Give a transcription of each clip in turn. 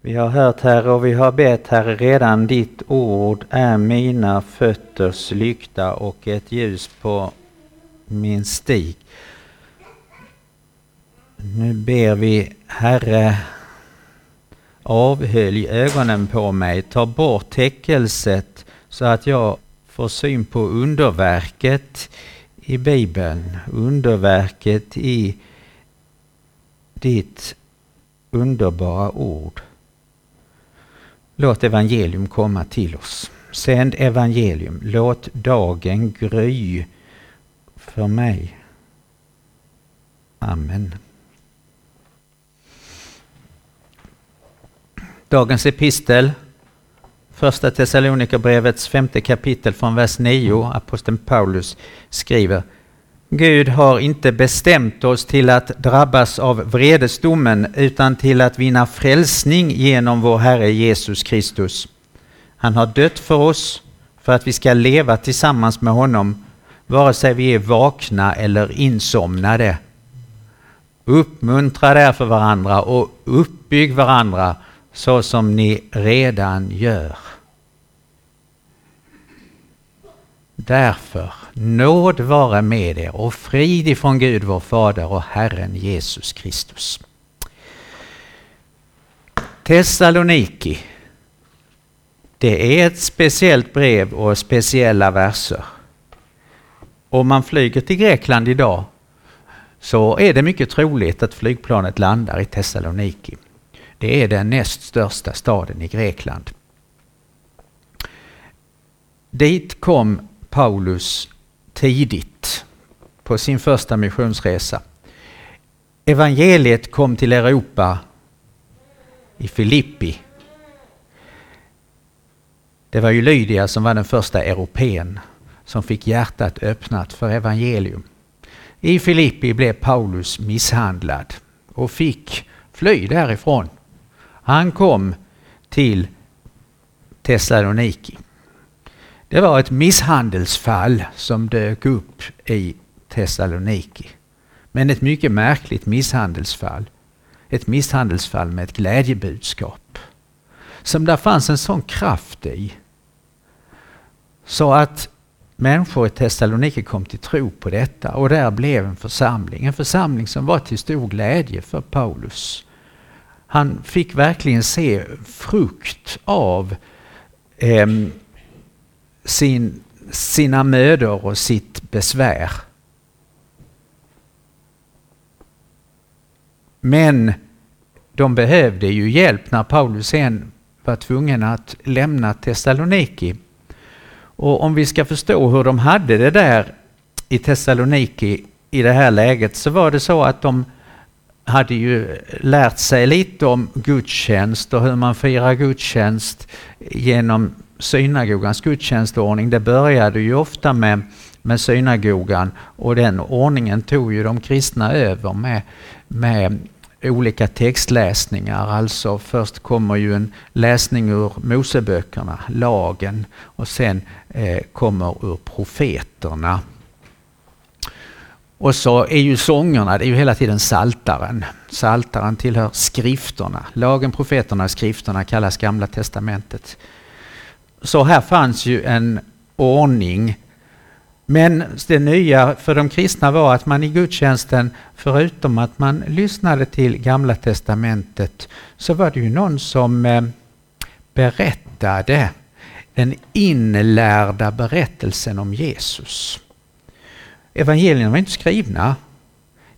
Vi har hört Herre och vi har bett Herre redan ditt ord är mina fötters lykta och ett ljus på min stig. Nu ber vi Herre avhölj ögonen på mig, ta bort täckelset så att jag får syn på underverket i Bibeln, underverket i ditt underbara ord. Låt evangelium komma till oss. Sänd evangelium. Låt dagen gry för mig. Amen. Dagens epistel, första Thessalonikerbrevets femte kapitel från vers 9, aposteln Paulus skriver Gud har inte bestämt oss till att drabbas av vredesdomen utan till att vinna frälsning genom vår Herre Jesus Kristus. Han har dött för oss för att vi ska leva tillsammans med honom vare sig vi är vakna eller insomnade. Uppmuntra därför varandra och uppbygg varandra så som ni redan gör. Därför, nåd vare med er och frid ifrån Gud vår Fader och Herren Jesus Kristus. Thessaloniki. Det är ett speciellt brev och speciella verser. Om man flyger till Grekland idag så är det mycket troligt att flygplanet landar i Thessaloniki. Det är den näst största staden i Grekland. Dit kom Paulus tidigt på sin första missionsresa. Evangeliet kom till Europa i Filippi. Det var ju Lydia som var den första europeen som fick hjärtat öppnat för evangelium. I Filippi blev Paulus misshandlad och fick fly därifrån. Han kom till Thessaloniki. Det var ett misshandelsfall som dök upp i Thessaloniki. Men ett mycket märkligt misshandelsfall. Ett misshandelsfall med ett glädjebudskap. Som där fanns en sån kraft i. Så att människor i Thessaloniki kom till tro på detta och där blev en församling. En församling som var till stor glädje för Paulus. Han fick verkligen se frukt av eh, sin, sina mödor och sitt besvär. Men de behövde ju hjälp när Paulus sen var tvungen att lämna Thessaloniki. Och om vi ska förstå hur de hade det där i Thessaloniki i det här läget så var det så att de hade ju lärt sig lite om gudstjänst och hur man firar gudstjänst genom synagogans gudstjänstordning. Det började ju ofta med, med synagogan och den ordningen tog ju de kristna över med, med olika textläsningar. Alltså först kommer ju en läsning ur Moseböckerna, lagen, och sen eh, kommer ur profeterna. Och så är ju sångerna, det är ju hela tiden saltaren. Saltaren tillhör skrifterna. Lagen, profeterna och skrifterna kallas Gamla Testamentet. Så här fanns ju en ordning. Men det nya för de kristna var att man i gudstjänsten, förutom att man lyssnade till Gamla Testamentet, så var det ju någon som eh, berättade den inlärda berättelsen om Jesus. Evangelierna var inte skrivna.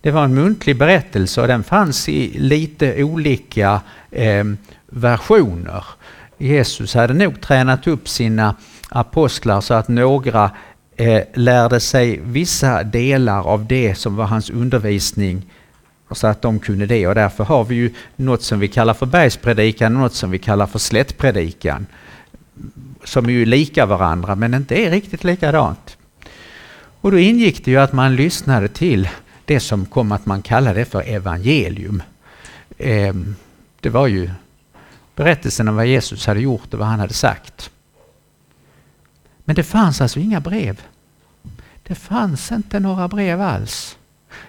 Det var en muntlig berättelse och den fanns i lite olika eh, versioner. Jesus hade nog tränat upp sina apostlar så att några eh, lärde sig vissa delar av det som var hans undervisning så att de kunde det och därför har vi ju något som vi kallar för bergspredikan och något som vi kallar för slättpredikan. Som är ju lika varandra men inte är riktigt likadant. Och då ingick det ju att man lyssnade till det som kom att man kallade för evangelium. Ehm, det var ju berättelsen om vad Jesus hade gjort och vad han hade sagt. Men det fanns alltså inga brev. Det fanns inte några brev alls.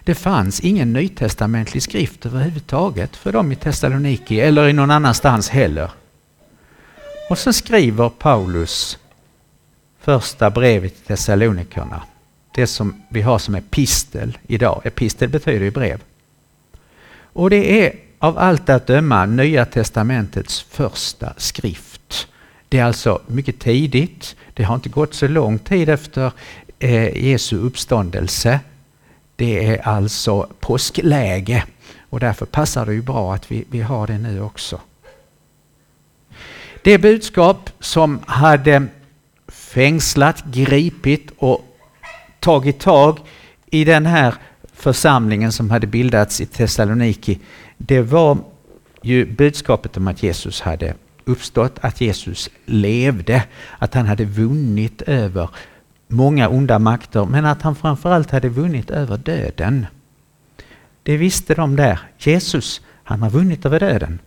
Det fanns ingen nytestamentlig skrift överhuvudtaget för dem i Thessaloniki eller i någon annanstans heller. Och så skriver Paulus första brevet till Thessalonikerna. Det som vi har som epistel idag. Epistel betyder ju brev. Och det är av allt att döma Nya Testamentets första skrift. Det är alltså mycket tidigt. Det har inte gått så lång tid efter eh, Jesu uppståndelse. Det är alltså påskläge och därför passar det ju bra att vi, vi har det nu också. Det budskap som hade fängslat, gripit och tagit tag i den här församlingen som hade bildats i Thessaloniki, det var ju budskapet om att Jesus hade uppstått, att Jesus levde, att han hade vunnit över många onda makter, men att han framförallt hade vunnit över döden. Det visste de där. Jesus, han har vunnit över döden.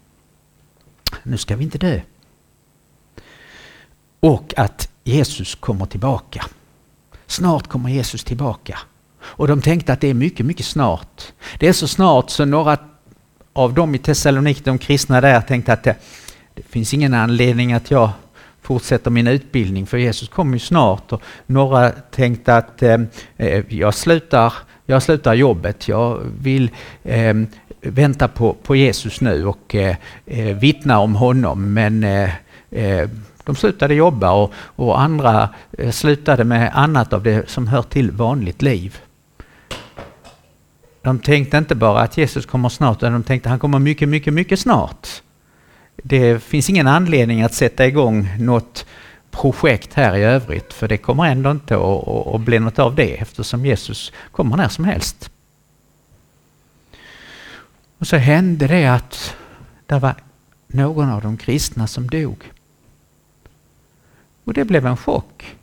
Nu ska vi inte dö. Och att Jesus kommer tillbaka. Snart kommer Jesus tillbaka. Och de tänkte att det är mycket, mycket snart. Det är så snart så några av dem i Thessalonik, de kristna där, tänkte att det, det finns ingen anledning att jag fortsätter min utbildning för Jesus kommer ju snart. Och några tänkte att eh, eh jag, slutar, jag slutar jobbet, jag vill eh, vänta på, på Jesus nu och eh, eh vittna om honom. Men eh, eh, de slutade jobba och, och andra eh, slutade med annat av det som hör till vanligt liv. De tänkte inte bara att Jesus kommer snart, utan de tänkte att han kommer mycket, mycket, mycket snart. Det finns ingen anledning att sätta igång något projekt här i övrigt, för det kommer ändå inte att, bli något av det eftersom Jesus kommer när som helst. Och så hände det att det var någon av de kristna som dog. Och det blev en chock.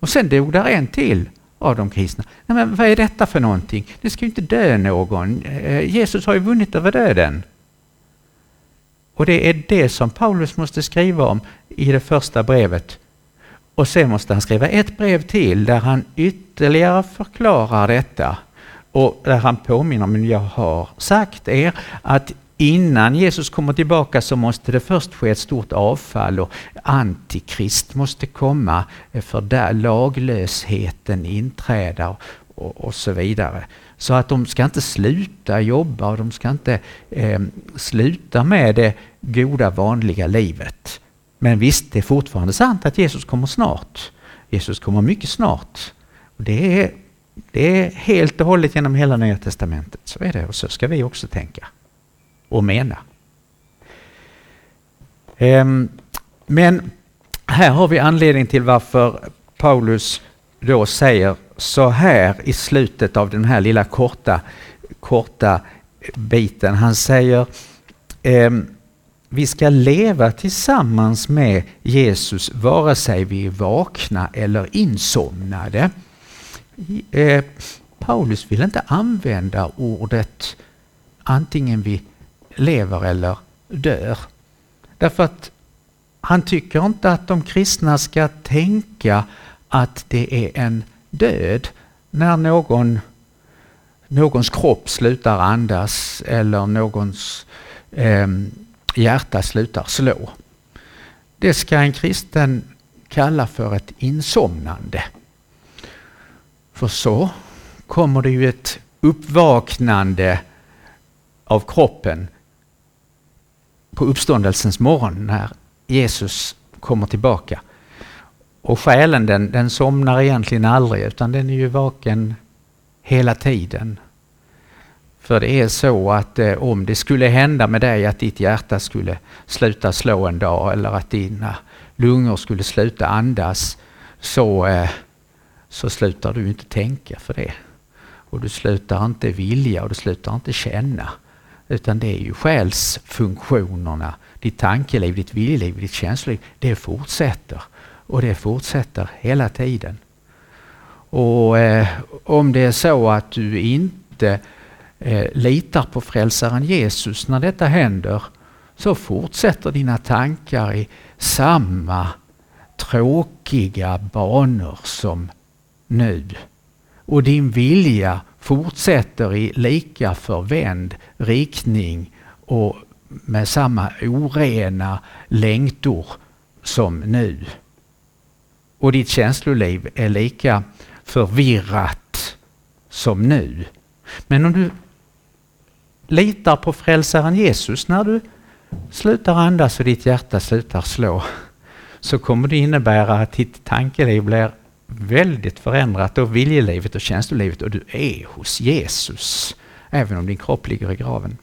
Och sen dog där en till av de kristna. Nej, men vad är detta för någonting? Det ska ju inte dö någon. Eh, Jesus har ju vunnit över döden. Och det är det som Paulus måste skriva om i det första brevet. Och sen måste han skriva ett brev till där han ytterligare förklarar detta. Och där han påminner om, jag har sagt er att innan Jesus kommer tillbaka så måste det först ske ett stort avfall och antikrist måste komma för där laglösheten inträder och, och så vidare. Så att de ska inte sluta jobba och de ska inte eh, sluta med det goda vanliga livet. Men visst, det är fortfarande sant att Jesus kommer snart. Jesus kommer mycket snart. Det är, det är helt och hållet genom hela Nya Testamentet. Så är det och så ska vi också tänka och mena. Ehm, men här har vi anledning till varför Paulus då säger så här i slutet av den här lilla korta, korta biten. Han säger ehm, vi ska leva tillsammans med Jesus vare sig vi är vakna eller insomnade. Eh, Paulus vill inte använda ordet antingen vi lever eller dör. Därför att han tycker inte att de kristna ska tänka att det är en död när någon, någons kropp slutar andas eller någons eh, hjärta slutar slå. Det ska en kristen kalla för ett insomnande. För så kommer det ju ett uppvaknande av kroppen på uppståndelsens morgon när Jesus kommer tillbaka. Och själen den, den somnar egentligen aldrig utan den är ju vaken hela tiden. För det är så att eh, om det skulle hända med dig att ditt hjärta skulle sluta slå en dag eller att dina lungor skulle sluta andas så, eh, så slutar du inte tänka för det. Och du slutar inte vilja och du slutar inte känna. Utan det är ju själsfunktionerna, ditt tankeliv, ditt viljeliv, ditt känsloliv. Det fortsätter. Och det fortsätter hela tiden. Och eh, om det är så att du inte eh, litar på frälsaren Jesus när detta händer så fortsätter dina tankar i samma tråkiga banor som nu. och din vilja fortsätter i lika förvänd riktning och med samma orena längtor som nu. Och ditt känsloliv är lika förvirrat som nu. Men om du litar på frälsaren Jesus när du slutar andas och ditt hjärta slutar slå så kommer det innebära att ditt tankeliv blir väldigt förändrat och viljelivet och känslolivet och du är hos Jesus även om din kropp ligger i graven.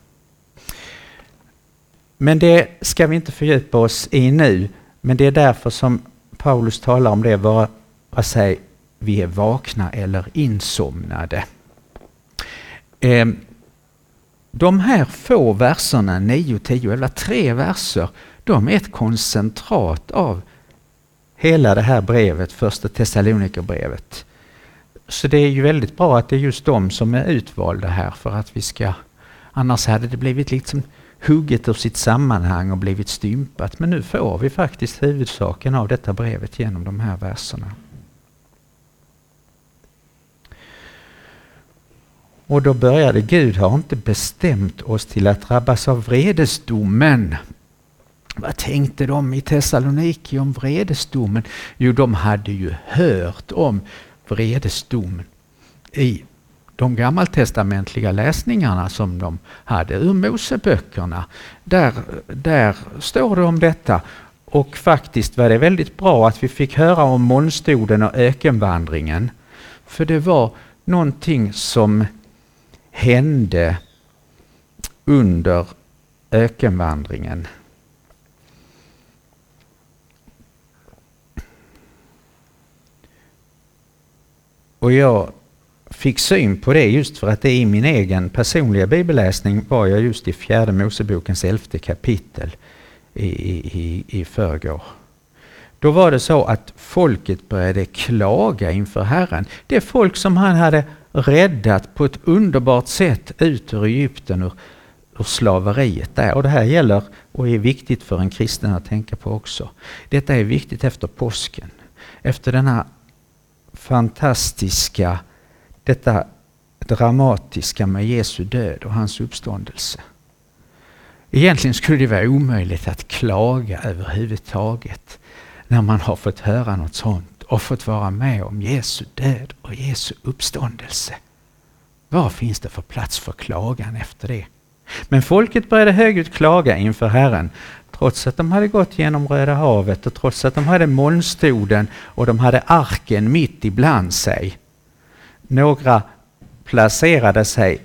Men det ska vi inte fördjupa oss i nu. Men det är därför som Paulus talar om det, vare sig vi är vakna eller insomnade. Ehm, de här få verserna, 9, 10, eller tre verser, de är ett koncentrat av hela det här brevet, första Thessalonikerbrevet. Så det är ju väldigt bra att det är just de som är utvalda här för att vi ska... Annars hade det blivit liksom hugget ur sitt sammanhang och blivit stympat. Men nu får vi faktiskt huvudsaken av detta brevet genom de här verserna. Och då började Gud har inte bestämt oss till att drabbas av vredesdomen. Vad tänkte de i Thessaloniki om vredesdomen? Jo, de hade ju hört om vredesdomen i de gammaltestamentliga läsningarna som de hade ur Moseböckerna. Där, där står det om detta. Och faktiskt var det väldigt bra att vi fick höra om molnstoden och ökenvandringen. För det var någonting som hände under ökenvandringen. Och jag fick syn på det just för att det i min egen personliga bibelläsning var jag just i fjärde Mosebokens elfte kapitel i, i, i förrgår. Då var det så att folket började klaga inför Herren. Det folk som han hade räddat på ett underbart sätt ut ur Egypten, ur, ur slaveriet där. Och det här gäller och är viktigt för en kristen att tänka på också. Detta är viktigt efter påsken. Efter denna fantastiska detta dramatiska med Jesu död och hans uppståndelse. Egentligen skulle det vara omöjligt att klaga överhuvudtaget när man har fått höra något sånt och fått vara med om Jesu död och Jesu uppståndelse. Vad finns det för plats för klagan efter det? Men folket började högljutt klaga inför Herren trots att de hade gått genom Röda havet och trots att de hade molnstoden och de hade arken mitt ibland sig. Några placerade sig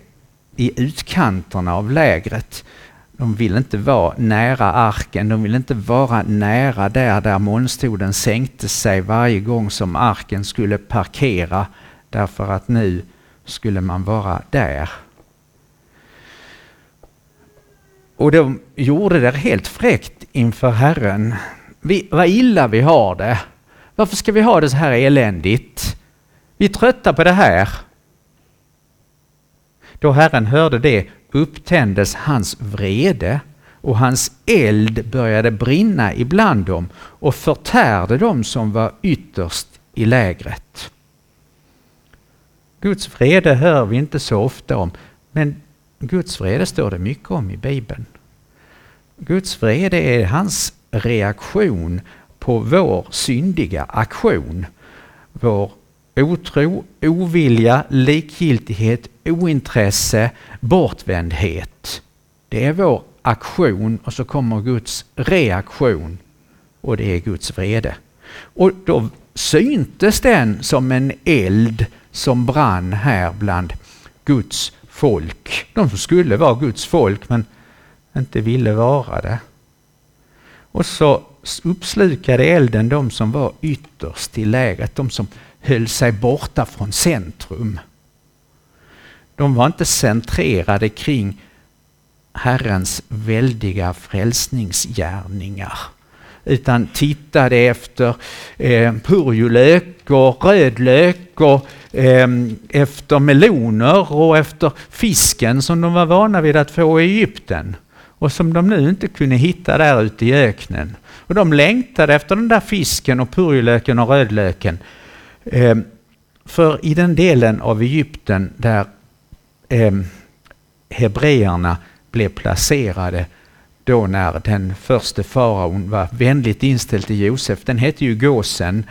i utkanterna av lägret. De ville inte vara nära arken, de ville inte vara nära där, där molnstoden sänkte sig varje gång som arken skulle parkera därför att nu skulle man vara där. Och de gjorde det helt fräckt inför Herren. Vi, vad illa vi har det. Varför ska vi ha det så här eländigt? Vi är trötta på det här. Då Herren hörde det upptändes hans vrede och hans eld började brinna ibland dem och förtärde dem som var ytterst i lägret. Guds vrede hör vi inte så ofta om, men Guds vrede står det mycket om i Bibeln. Guds vrede är hans reaktion på vår syndiga aktion. Vår otro, ovilja, likgiltighet, ointresse, bortvändhet. Det är vår aktion och så kommer Guds reaktion och det är Guds vrede. Och då syntes den som en eld som brann här bland Guds folk. De som skulle vara Guds folk men inte ville vara det. Och så uppslukade elden de som var ytterst i lägret, de som höll sig borta från centrum. De var inte centrerade kring Herrens väldiga frälsningsgärningar utan tittade efter eh, purjolök och rödlök och eh, efter meloner och efter fisken som de var vana vid att få i Egypten och som de nu inte kunde hitta där ute i öknen. Och de längtade efter den där fisken och purjolöken och rödlöken. Eh, För i den delen av Egypten där eh, hebreerna blev placerade då när den första faraon var vänligt inställd till Josef, den hette ju Gåsen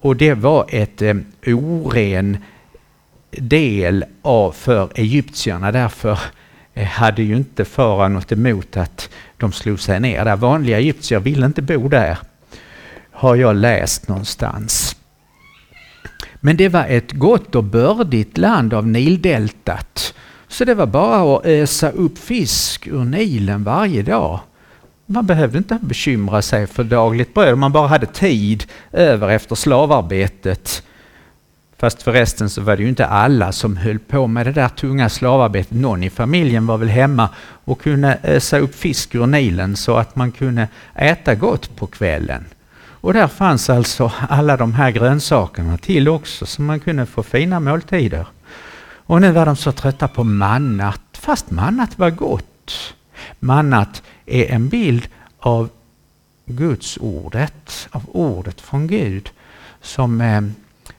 och det var ett eh, oren del av för egyptierna. Därför eh, hade ju inte fara något emot att de slog sig ner där. Vanliga egyptier ville inte bo där, har jag läst någonstans. Men det var ett gott och bördigt land av Nildeltat. Så det var bara att ösa upp fisk ur Nilen varje dag. Man behövde inte bekymra sig för dagligt bröd om man bara hade tid över efter slavarbetet. Fast förresten så var det ju inte alla som höll på med det där tunga slavarbetet. Någon i familjen var väl hemma och kunde eh, ösa upp fisk ur Nilen så att man kunde äta gott på kvällen. Och där fanns alltså alla de här grönsakerna till också så man kunde få fina måltider. Och nu var de så trötta på mannat, fast mannat var gott. Mannat är en bild av Guds ordet, av ordet från Gud som eh,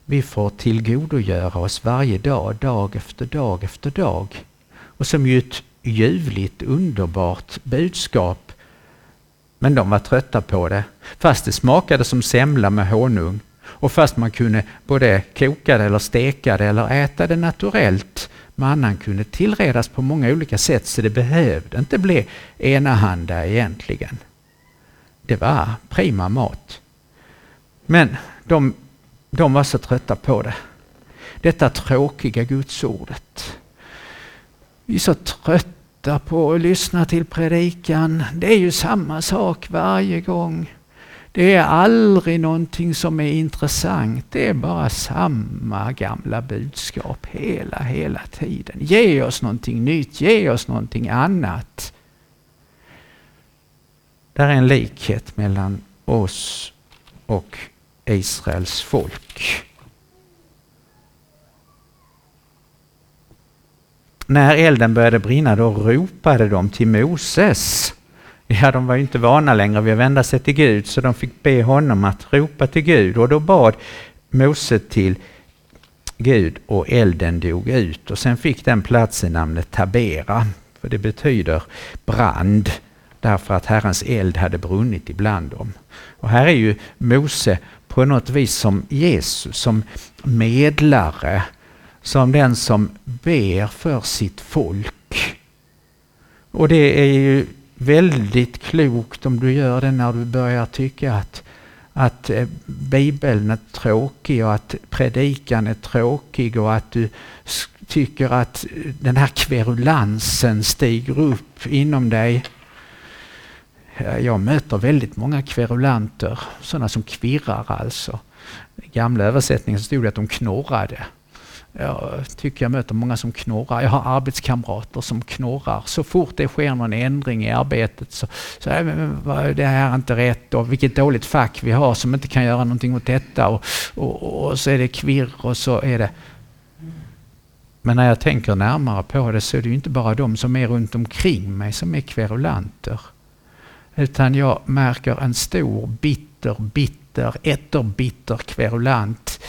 vi får tillgodogöra oss varje dag, dag efter dag efter dag. Och som ju ett ljuvligt, underbart budskap. Men de var trötta på det. Fast det smakade som semla med honung och fast man kunde både koka det eller steka det eller äta det naturellt. Mannan kunde tillredas på många olika sätt så det behövde inte bli enahanda egentligen. Det var prima mat. Men de, de var så trötta på det. Detta tråkiga gudsordet. Vi är så trötta på att lyssna till predikan. Det är ju samma sak varje gång. Det är aldrig någonting som är intressant. Det är bara samma gamla budskap hela, hela tiden. Ge oss någonting nytt, ge oss någonting annat. Där är en likhet mellan oss och Israels folk. När elden började brinna då ropade de till Moses Ja, de var ju inte vana längre vid att vända sig till Gud så de fick be honom att ropa till Gud och då bad Mose till Gud och elden dog ut och sen fick den platsen namnet Tabera för det betyder brand därför att Herrens eld hade brunnit ibland dem. Och här är ju Mose på något vis som Jesus, som medlare, som den som ber för sitt folk. Och det är ju väldigt klokt om du gör det när du börjar tycka att, att eh, Bibeln är tråkig och att predikan är tråkig och att du tycker att den här kverulansen stiger upp inom dig. Jag möter väldigt många kverulanter, sådana som kvirrar alltså. I gamla översättningen stod det att de knorrade. Jag tycker jag möter många som knorrar. Jag har arbetskamrater som knorrar. Så fort det sker någon ändring i arbetet så, så äh, är det här är inte rätt och vilket dåligt fack vi har som inte kan göra någonting åt detta och, och, och så är det kvirr och så är det... Men när jag tänker närmare på det så är det ju inte bara de som är runt omkring mig som är kverulanter. Utan jag märker en stor bitter, bitter, etterbitter kverulant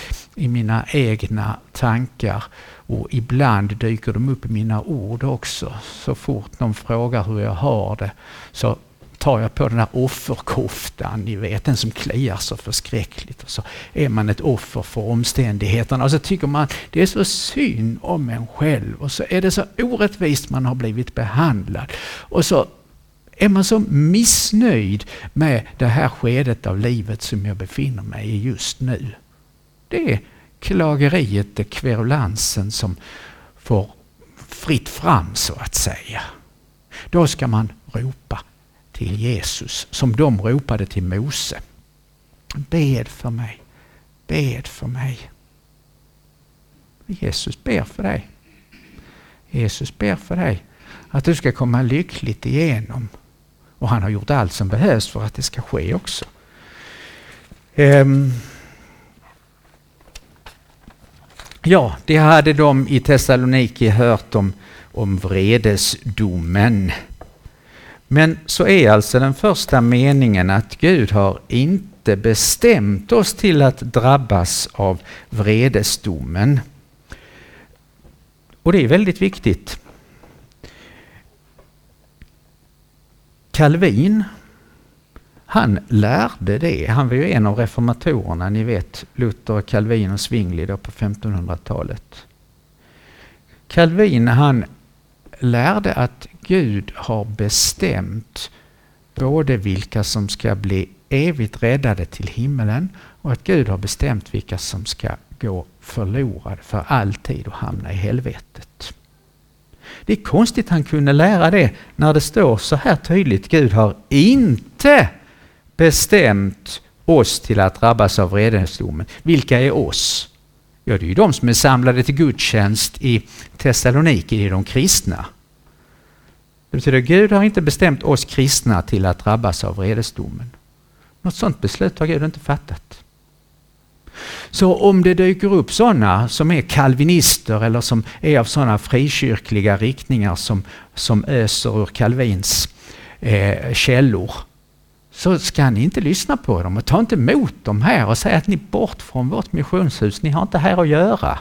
i mina egna tankar och ibland dyker de upp i mina ord också. Så fort någon frågar hur jag har det så tar jag på den här offerkoftan, ni vet den som kliar så förskräckligt. Och så är man ett offer för omständigheterna och så tycker man det är så synd om en själv och så är det så orättvist man har blivit behandlad. Och så är man så missnöjd med det här skedet av livet som jag befinner mig i just nu. Det är klageriet, det kverulansen som får fritt fram så att säga. Då ska man ropa till Jesus som de ropade till Mose. Bed för mig, bed för mig. Jesus ber för dig. Jesus ber för dig att du ska komma lyckligt igenom. Och han har gjort allt som behövs för att det ska ske också. Um, Ja, det hade de i Thessaloniki hört om, om vredesdomen. Men så är alltså den första meningen att Gud har inte bestämt oss till att drabbas av vredesdomen. Och det är väldigt viktigt. Calvin, han lärde det. Han var ju en av reformatorerna, ni vet Luther, Calvin och Zwingli då på 1500-talet. Calvin han lärde att Gud har bestämt både vilka som ska bli evigt räddade till himmelen och att Gud har bestämt vilka som ska gå förlorade för alltid och hamna i helvetet. Det är konstigt han kunde lära det när det står så här tydligt Gud har inte bestämt oss till att drabbas av vredesdomen. Vilka är oss? Ja, det är ju de som är samlade till gudstjänst i Thessaloniki, det är de kristna. Det betyder att Gud har inte bestämt oss kristna till att drabbas av vredesdomen. Något sådant beslut har Gud inte fattat. Så om det dyker upp sådana som är kalvinister eller som är av sådana frikyrkliga riktningar som, som öser ur Calvins eh, källor så ska ni inte lyssna på dem och ta inte emot dem här och säga att ni är bort från vårt missionshus, ni har inte här att göra.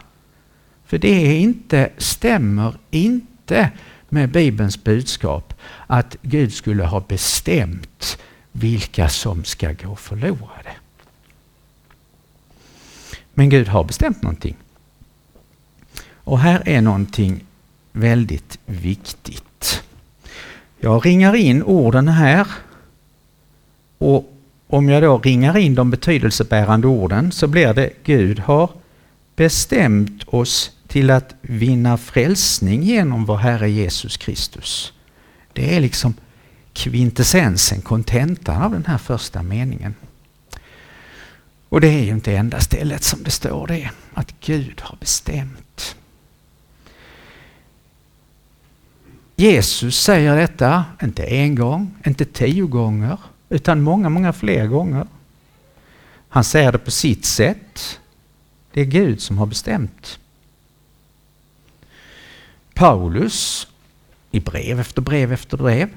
För det inte, stämmer inte med Bibelns budskap att Gud skulle ha bestämt vilka som ska gå förlorade. Men Gud har bestämt någonting. Och här är någonting väldigt viktigt. Jag ringar in orden här och om jag då ringar in de betydelsebärande orden så blir det Gud har bestämt oss till att vinna frälsning genom vår Herre Jesus Kristus. Det är liksom kvintessensen, kontentan av den här första meningen. Och det är ju inte enda stället som det står det, att Gud har bestämt. Jesus säger detta, inte en gång, inte tio gånger, utan många, många fler gånger. Han säger det på sitt sätt. Det är Gud som har bestämt. Paulus i brev efter brev efter brev.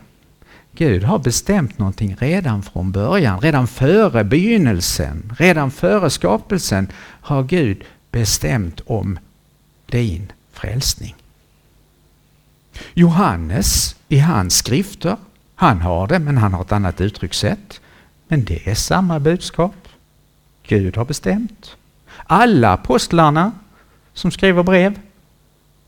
Gud har bestämt någonting redan från början, redan före begynnelsen, redan före skapelsen har Gud bestämt om din frälsning. Johannes i hans skrifter, han har det men han har ett annat uttryckssätt. Men det är samma budskap. Gud har bestämt. Alla apostlarna som skriver brev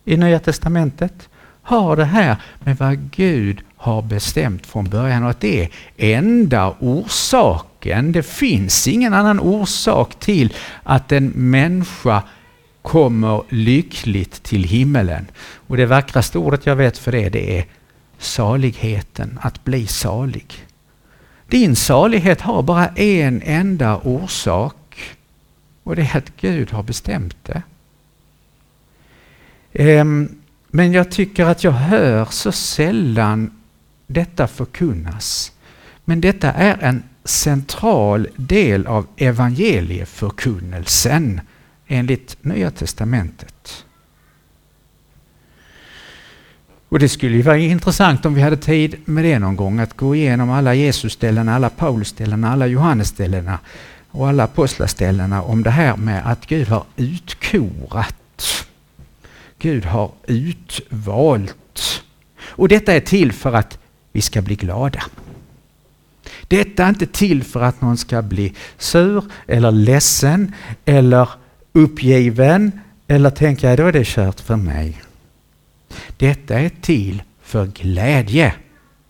i Nya Testamentet har det här med vad Gud har bestämt från början och att det är enda orsaken. Det finns ingen annan orsak till att en människa kommer lyckligt till himmelen. Och det vackraste ordet jag vet för det, det är saligheten, att bli salig. Din salighet har bara en enda orsak och det är att Gud har bestämt det. Ehm, men jag tycker att jag hör så sällan detta förkunnas. Men detta är en central del av evangelieförkunnelsen enligt Nya Testamentet. Och det skulle ju vara intressant om vi hade tid med det någon gång, att gå igenom alla Jesusställena, alla Paulusställena, alla Johannesställena och alla apostlaställena om det här med att Gud har utkorat Gud har utvalt. Och detta är till för att vi ska bli glada. Detta är inte till för att någon ska bli sur eller ledsen eller uppgiven eller tänka då är det kört för mig. Detta är till för glädje.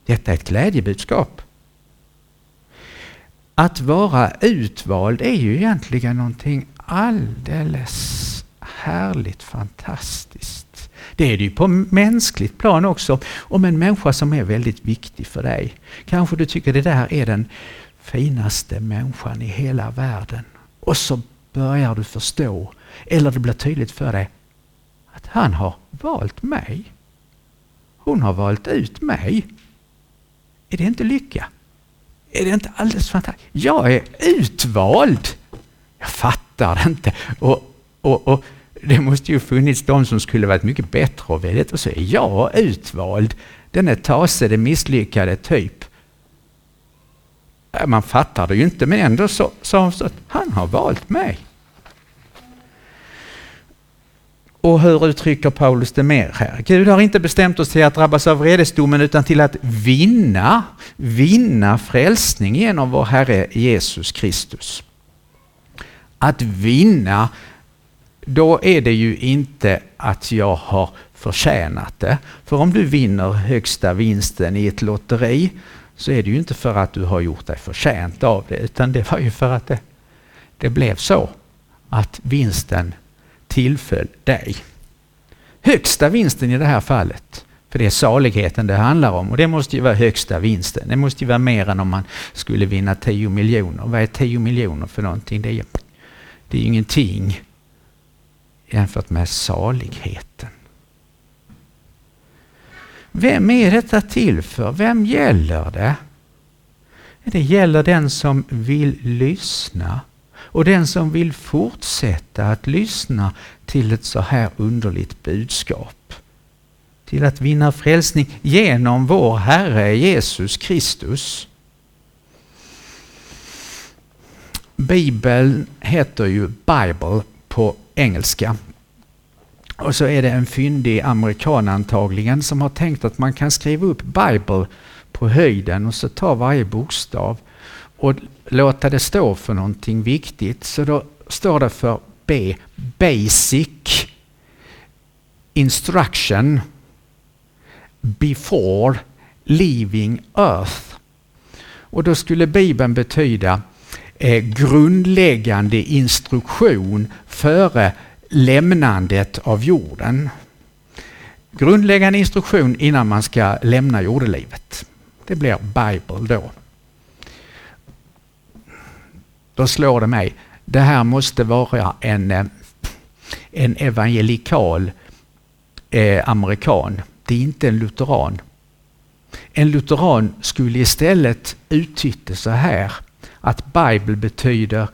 Detta är ett glädjebudskap. Att vara utvald är ju egentligen någonting alldeles härligt fantastiskt. Det är det ju på mänskligt plan också. Om en människa som är väldigt viktig för dig. Kanske du tycker det där är den finaste människan i hela världen. Och så börjar du förstå, eller det blir tydligt för dig, att han har valt mig. Hon har valt ut mig. Är det inte lycka? Är det inte alldeles fantastiskt? Jag är utvald! Jag fattar inte. Och, och, och det måste ju funnits de som skulle varit mycket bättre och väldigt och så är jag utvald. Den är tase, det misslyckade typ. Äh, man fattar det ju inte, men ändå så så, så, att han har valt mig. Och hur uttrycker Paulus det mer här? Gud har inte bestämt oss till att drabbas av vredesdomen utan till att vinna, vinna frälsning genom vår Herre Jesus Kristus. Att vinna, då är det ju inte att jag har förtjänat det. För om du vinner högsta vinsten i ett lotteri så är det ju inte för att du har gjort dig förtjänt av det utan det var ju för att det, det blev så att vinsten tillföll dig. Högsta vinsten i det här fallet, för det är saligheten det handlar om och det måste ju vara högsta vinsten. Det måste ju vara mer än om man skulle vinna 10 miljoner. Vad är 10 miljoner för någonting? Det är, det är ju ingenting jämfört med saligheten. Vem är detta till för? Vem gäller det? Det gäller den som vill lyssna och den som vill fortsätta att lyssna till ett så här underligt budskap. Till att vinna frälsning genom vår Herre Jesus Kristus. Bibeln heter ju Bible på engelska. Och så är det en fyndig amerikan antagligen som har tänkt att man kan skriva upp Bible på höjden och så ta varje bokstav och låta det stå för någonting viktigt. Så då står det för B, Basic Instruction Before Leaving Earth. Och då skulle Bibeln betyda eh, grundläggande instruktion före lämnandet av jorden. Grundläggande instruktion innan man ska lämna jordelivet. Det blir Bible då. Då slår det mig, det här måste vara en, eh, en evangelikal eh, amerikan. Det är inte en lutheran. En lutheran skulle istället uttytta så här att Bible betyder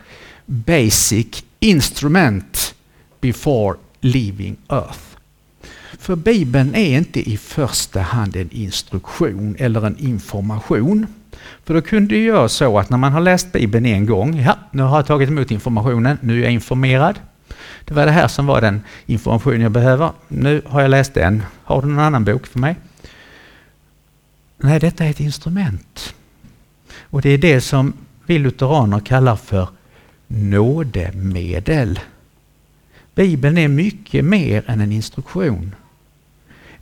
Basic Instrument before leaving earth. För Bibeln är inte i första hand en instruktion eller en information. För då kunde det göra så att när man har läst Bibeln en gång, ja, nu har jag tagit emot informationen, nu är jag informerad. Det var det här som var den information jag behöver. Nu har jag läst den. Har du någon annan bok för mig? Nej, detta är ett instrument. Och det är det som vi lutheraner kallar för nådemedel. Bibeln är mycket mer än en instruktion.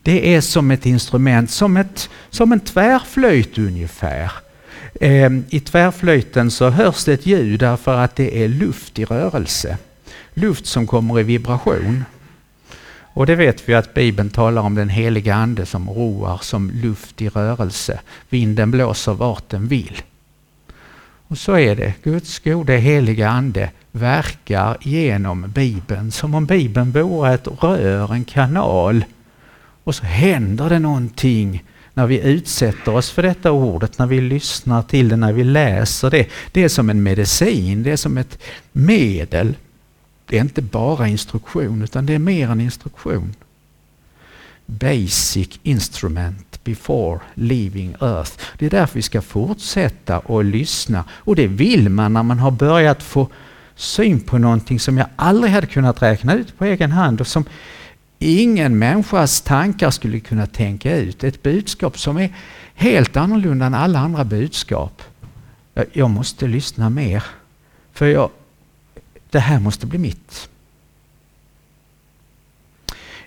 Det är som ett instrument, som, ett, som en tvärflöjt ungefär. Ehm, I tvärflöjten så hörs det ett ljud därför att det är luft i rörelse. Luft som kommer i vibration. Och det vet vi att Bibeln talar om den heliga Ande som roar som luft i rörelse. Vinden blåser vart den vill. Och så är det. Guds gode heliga Ande verkar genom Bibeln som om Bibeln vore ett rör, en kanal. Och så händer det någonting när vi utsätter oss för detta ordet, när vi lyssnar till det, när vi läser det. Det är som en medicin, det är som ett medel. Det är inte bara instruktion, utan det är mer än instruktion. Basic instrument before leaving earth. Det är därför vi ska fortsätta att lyssna. Och det vill man när man har börjat få syn på någonting som jag aldrig hade kunnat räkna ut på egen hand och som ingen människas tankar skulle kunna tänka ut. Ett budskap som är helt annorlunda än alla andra budskap. Jag måste lyssna mer. För jag, det här måste bli mitt.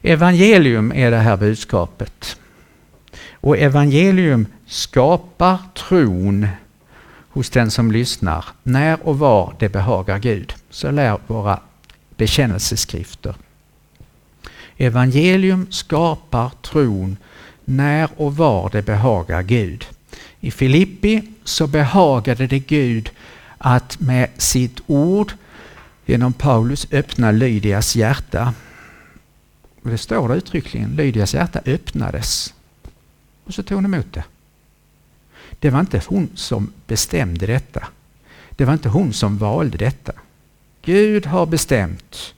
Evangelium är det här budskapet. Och evangelium skapar tron hos den som lyssnar när och var det behagar Gud. Så lär våra bekännelseskrifter. Evangelium skapar tron när och var det behagar Gud. I Filippi så behagade det Gud att med sitt ord genom Paulus öppna Lydias hjärta. Och det står det uttryckligen, Lydias hjärta öppnades. Och så tog hon emot det. Det var inte hon som bestämde detta. Det var inte hon som valde detta. Gud har bestämt.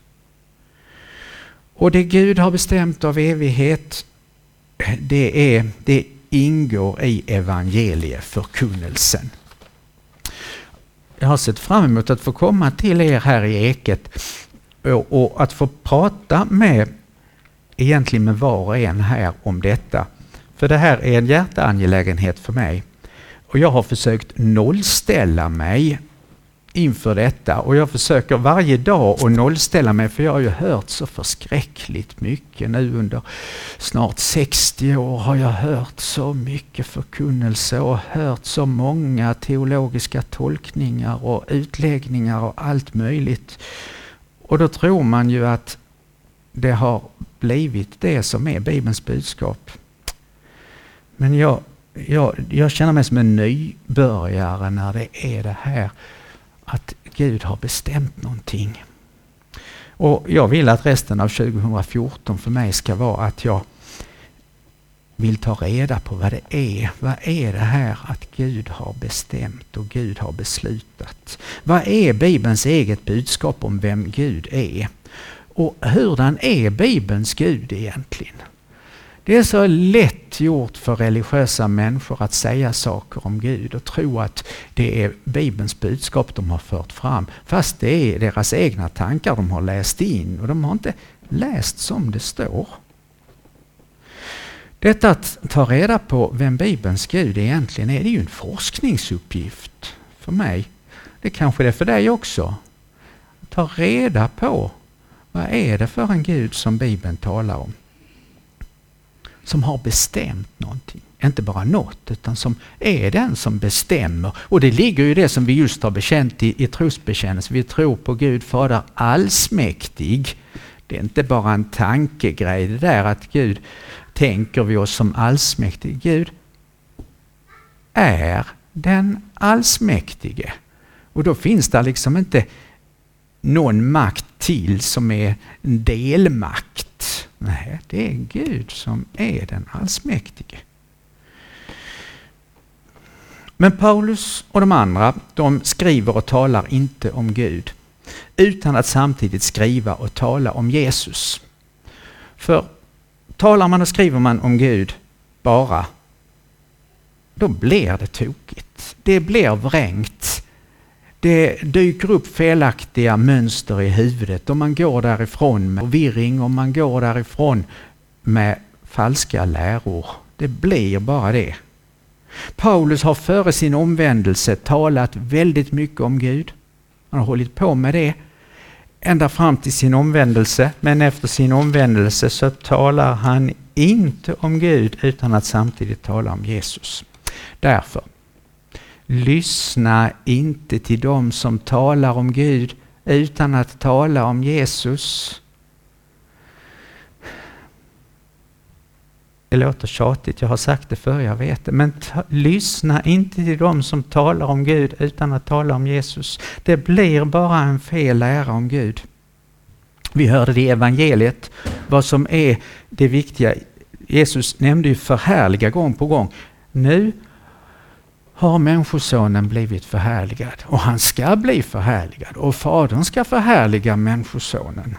Och det Gud har bestämt av evighet, det, är, det ingår i evangelieförkunnelsen. jag har sett fram emot att få komma till er här i Eket och, och att få prata med egentligen med var och en här om detta. För det här är en hjärteangelägenhet för mig. Och jag har försökt nollställa mig inför detta och jag försöker varje dag att nollställa mig för jag har ju hört så förskräckligt mycket nu under snart 60 år har jag hört så mycket förkunnelse och hört så många teologiska tolkningar och utläggningar och allt möjligt. Och då tror man ju att det har blivit det som är Bibelns budskap. Men jag, jag, jag känner mig som en nybörjare när det är det här att Gud har bestämt någonting. Och jag vill att resten av 2014 för mig ska vara att jag vill ta reda på vad det är. Vad är det här att Gud har bestämt och Gud har beslutat? Vad är Bibelns eget budskap om vem Gud är? Och hurdan är Bibelns Gud egentligen? Det är så lätt gjort för religiösa människor att säga saker om Gud och tro att det är Bibelns budskap de har fört fram. Fast det är deras egna tankar de har läst in och de har inte läst som det står. Detta att ta reda på vem Bibelns Gud egentligen är, det är ju en forskningsuppgift för mig. Det kanske det är för dig också. Ta reda på vad är det för en Gud som Bibeln talar om som har bestämt någonting. Inte bara något, utan som är den som bestämmer. Och det ligger ju det som vi just har bekänt i, i trosbekännelsen. Vi tror på Gud Fader allsmäktig. Det är inte bara en tankegrej det där att Gud tänker vi oss som allsmäktig. Gud är den allsmäktige. Och då finns det liksom inte någon makt till som är en delmakt Nej, det är Gud som är den allsmäktige. Men Paulus och de andra, de skriver och talar inte om Gud utan att samtidigt skriva och tala om Jesus. För talar man och skriver man om Gud bara, då blir det tokigt. Det blir vrängt det dyker upp felaktiga mönster i huvudet och man går därifrån med förvirring och man går därifrån med falska läror. Det blir bara det. Paulus har före sin omvändelse talat väldigt mycket om Gud. Han har hållit på med det ända fram till sin omvändelse. Men efter sin omvändelse så talar han inte om Gud utan att samtidigt tala om Jesus. Därför Lyssna inte till dem som talar om Gud utan att tala om Jesus. Det låter tjatigt, jag har sagt det förr, jag vet det. Men lyssna inte till dem som talar om Gud utan att tala om Jesus. Det blir bara en fel lära om Gud. Vi hörde det i evangeliet, vad som är det viktiga. Jesus nämnde ju förhärliga gång på gång. Nu har Människosonen blivit förhärligad och han ska bli förhärligad och Fadern ska förhärliga Människosonen.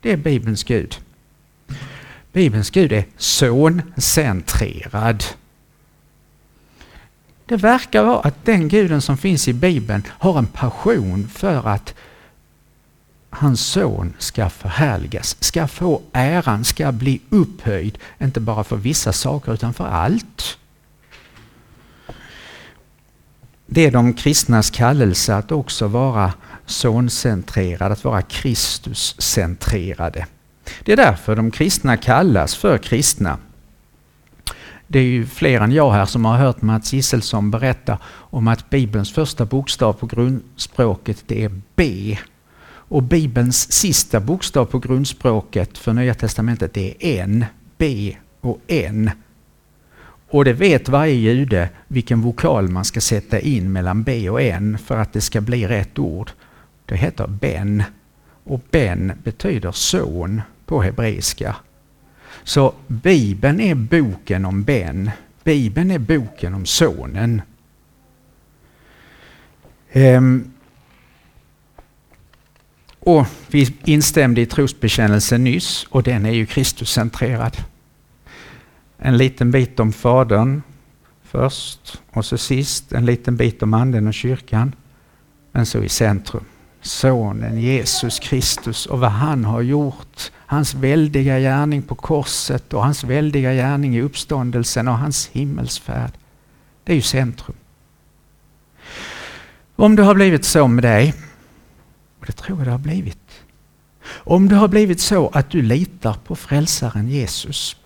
Det är Bibelns Gud. Bibelns Gud är soncentrerad. Det verkar vara att den guden som finns i Bibeln har en passion för att hans son ska förhärligas, ska få äran, ska bli upphöjd, inte bara för vissa saker utan för allt. Det är de kristnas kallelse att också vara soncentrerade, att vara Kristuscentrerade. Det är därför de kristna kallas för kristna. Det är ju fler än jag här som har hört Mats Gisselsson berätta om att Bibelns första bokstav på grundspråket det är B. Och Bibelns sista bokstav på grundspråket för Nya Testamentet det är N. B och N. Och det vet varje jude vilken vokal man ska sätta in mellan B och N för att det ska bli rätt ord. Det heter Ben. Och Ben betyder son på hebreiska. Så Bibeln är boken om Ben. Bibeln är boken om sonen. Um, och vi instämde i trosbekännelsen nyss och den är ju Kristuscentrerad en liten bit om Fadern först och så sist en liten bit om Anden och kyrkan. Men så i centrum, Sonen Jesus Kristus och vad han har gjort. Hans väldiga gärning på korset och hans väldiga gärning i uppståndelsen och hans himmelsfärd. Det är ju centrum. Om det har blivit så med dig, och det tror jag det har blivit. Om det har blivit så att du litar på frälsaren Jesus,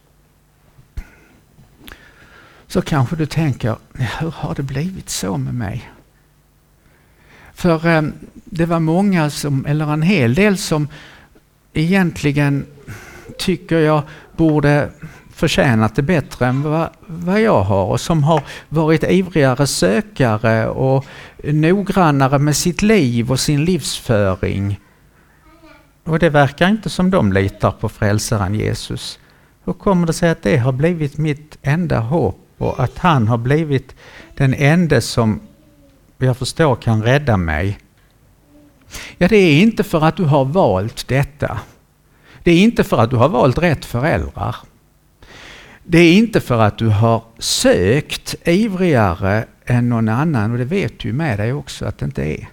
så kanske du tänker, hur har det blivit så med mig? För eh, det var många, som, eller en hel del, som egentligen tycker jag borde förtjänat det bättre än vad, vad jag har och som har varit ivrigare sökare och noggrannare med sitt liv och sin livsföring. Och det verkar inte som de litar på frälsaren Jesus. Hur kommer det sig att det har blivit mitt enda hopp och att han har blivit den enda som jag förstår kan rädda mig? Ja, det är inte för att du har valt detta. Det är inte för att du har valt rätt föräldrar. Det är inte för att du har sökt ivrigare än någon annan och det vet du med dig också att det inte är.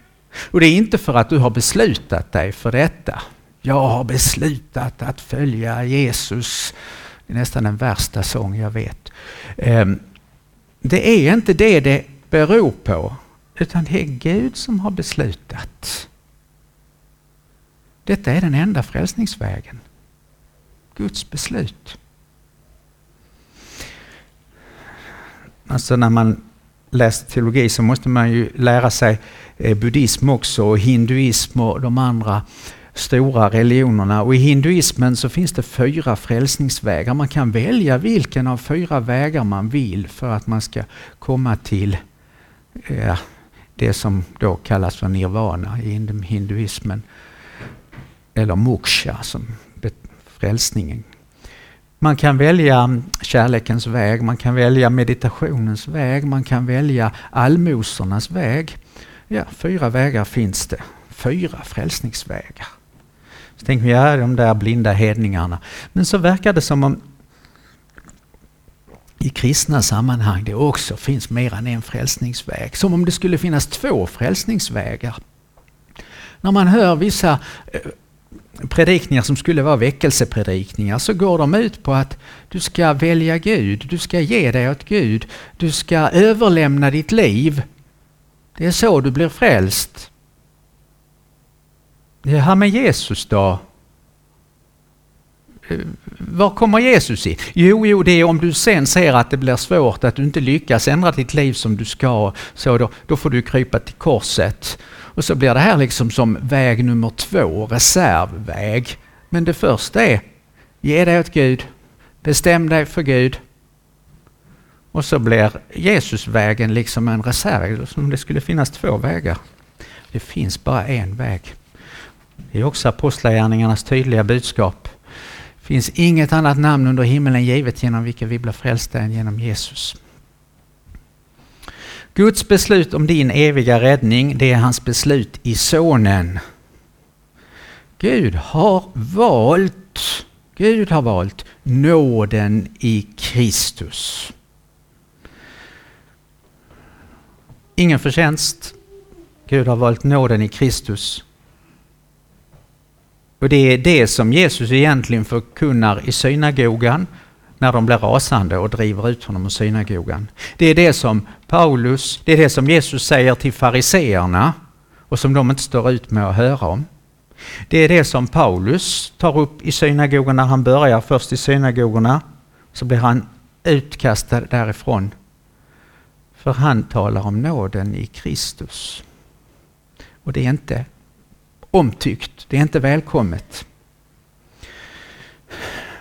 Och det är inte för att du har beslutat dig för detta. Jag har beslutat att följa Jesus. Det är nästan den värsta sång jag vet. Ehm, det är inte det det beror på, utan det är Gud som har beslutat. Detta är den enda frälsningsvägen. Guds beslut. Alltså när man läser teologi så måste man ju lära sig eh, buddhism också och hinduism och de andra stora religionerna. Och i hinduismen så finns det fyra frälsningsvägar. Man kan välja vilken av fyra vägar man vill för att man ska komma till eh, det som då kallas för nirvana i hinduismen. Eller moksha, som frälsningen man kan välja kärlekens väg, man kan välja meditationens väg, man kan välja allmosornas väg. Ja, fyra vägar finns det. Fyra frälsningsvägar. Så tänker vi, ja de där blinda hedningarna. Men så verkar det som om i kristna sammanhang det också finns mer än en frälsningsväg. Som om det skulle finnas två frälsningsvägar. När man hör vissa eh, predikningar som skulle vara väckelsepredikningar så går de ut på att du ska välja Gud, du ska ge dig åt Gud, du ska överlämna ditt liv. Det är så du blir frälst. Det här med Jesus då? Eh, var kommer Jesus in? Jo, jo, det är om du sen ser att det blir svårt, att du inte lyckas ändra ditt liv som du ska, så då, då får du krypa till korset. Och så blir det här liksom som väg nummer två, reservväg. Men det första är, ge dig åt Gud, bestäm dig för Gud. Och så blir Jesusvägen liksom en reserv, som det skulle finnas två vägar. Det finns bara en väg. Det är också Apostlagärningarnas tydliga budskap. Det finns inget annat namn under himmelen givet genom vilket vi blir frälsta än genom Jesus. Guds beslut om din eviga räddning, det är hans beslut i Sonen. Gud har valt, Gud har valt nåden i Kristus. Ingen förtjänst. Gud har valt nåden i Kristus. Och det är det som Jesus egentligen förkunnar i synagogan när de blir rasande och driver ut honom ur synagogan. Det är det som Paulus, det är det som Jesus säger till fariseerna och som de inte står ut med att höra om. Det är det som Paulus tar upp i synagogan när han börjar först i synagogorna. Så blir han utkastad därifrån. För han talar om nåden i Kristus. Och det är inte omtyckt, det är inte välkommet.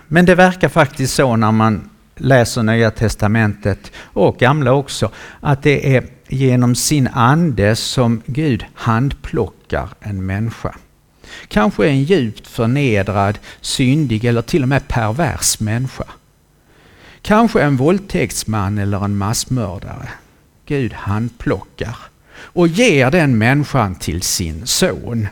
Men det verkar faktiskt så när man läser Nya Testamentet och Gamla också, att det är genom sin ande som Gud handplockar en människa. Kanske en djupt förnedrad, syndig eller till och med pervers människa. Kanske en våldtäktsman eller en massmördare. Gud handplockar och ger den människan till sin son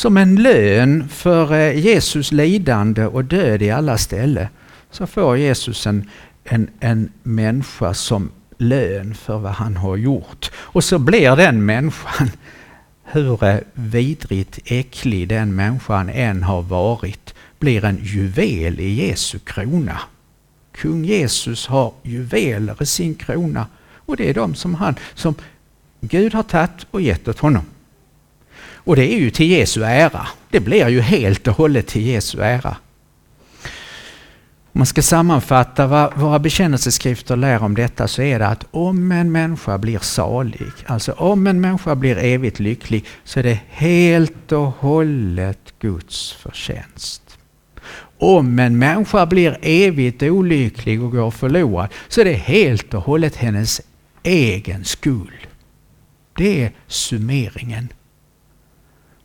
som en lön för eh, Jesus lidande och död i alla ställen så får Jesus en, en, en människa som lön för vad han har gjort. Och så blir den människan hur eh, vidrigt äcklig den människan än har varit, blir en juvel i Jesu krona. Kung Jesus har juveler i sin krona och det är de som han, som Gud har tagit och gett åt honom. Och det är ju till Jesu ära. Det blir ju helt och hållet till Jesu ära. Om man ska sammanfatta vad våra bekännelseskrifter lär om detta så är det att om en människa blir salig, alltså om en människa blir evigt lycklig, så är det helt och hållet Guds förtjänst. Om en människa blir evigt olycklig och går förlorad så är det helt och hållet hennes egen skuld. Det är summeringen.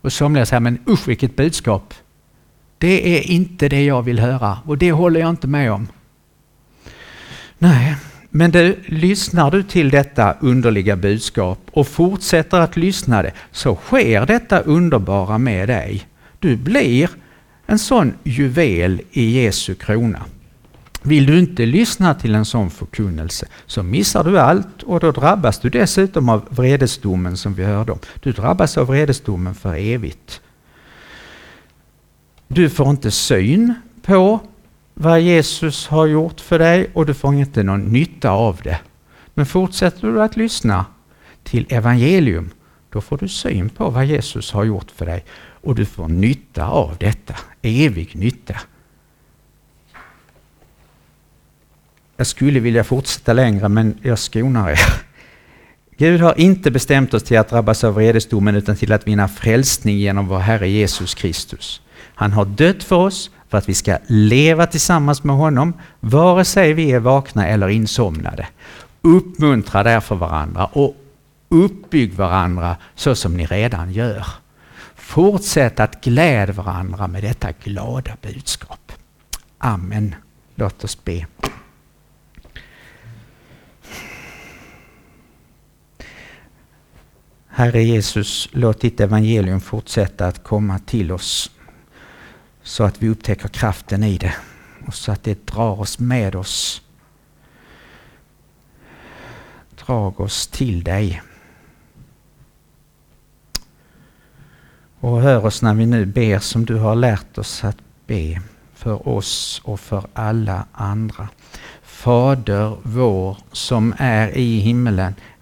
Och somliga säger, men usch vilket budskap. Det är inte det jag vill höra och det håller jag inte med om. Nej, men du, lyssnar du till detta underliga budskap och fortsätter att lyssna det så sker detta underbara med dig. Du blir en sån juvel i Jesu krona. Vill du inte lyssna till en sån förkunnelse så missar du allt och då drabbas du dessutom av vredesdomen som vi hörde om. Du drabbas av vredesdomen för evigt. Du får inte syn på vad Jesus har gjort för dig och du får inte någon nytta av det. Men fortsätter du att lyssna till evangelium, då får du syn på vad Jesus har gjort för dig och du får nytta av detta, evig nytta. Jag skulle vilja fortsätta längre men jag skonar er. Gud har inte bestämt oss till att drabbas av vredesdomen utan till att vinna frälsning genom vår Herre Jesus Kristus. Han har dött för oss för att vi ska leva tillsammans med honom, vare sig vi är vakna eller insomnade. Uppmuntra därför varandra och uppbygg varandra så som ni redan gör. Fortsätt att glädja varandra med detta glada budskap. Amen. Låt oss be. Herre Jesus, låt ditt evangelium fortsätta att komma till oss så att vi upptäcker kraften i det och så att det drar oss med oss. Drag oss till dig. Och hör oss när vi nu ber som du har lärt oss att be för oss och för alla andra. Fader vår som är i himmelen.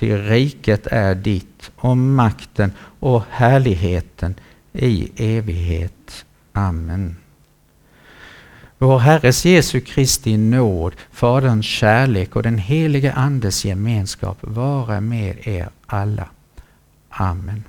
Ty riket är ditt och makten och härligheten i evighet. Amen. Vår Herres Jesu Kristi nåd, Faderns kärlek och den helige Andes gemenskap vara med er alla. Amen.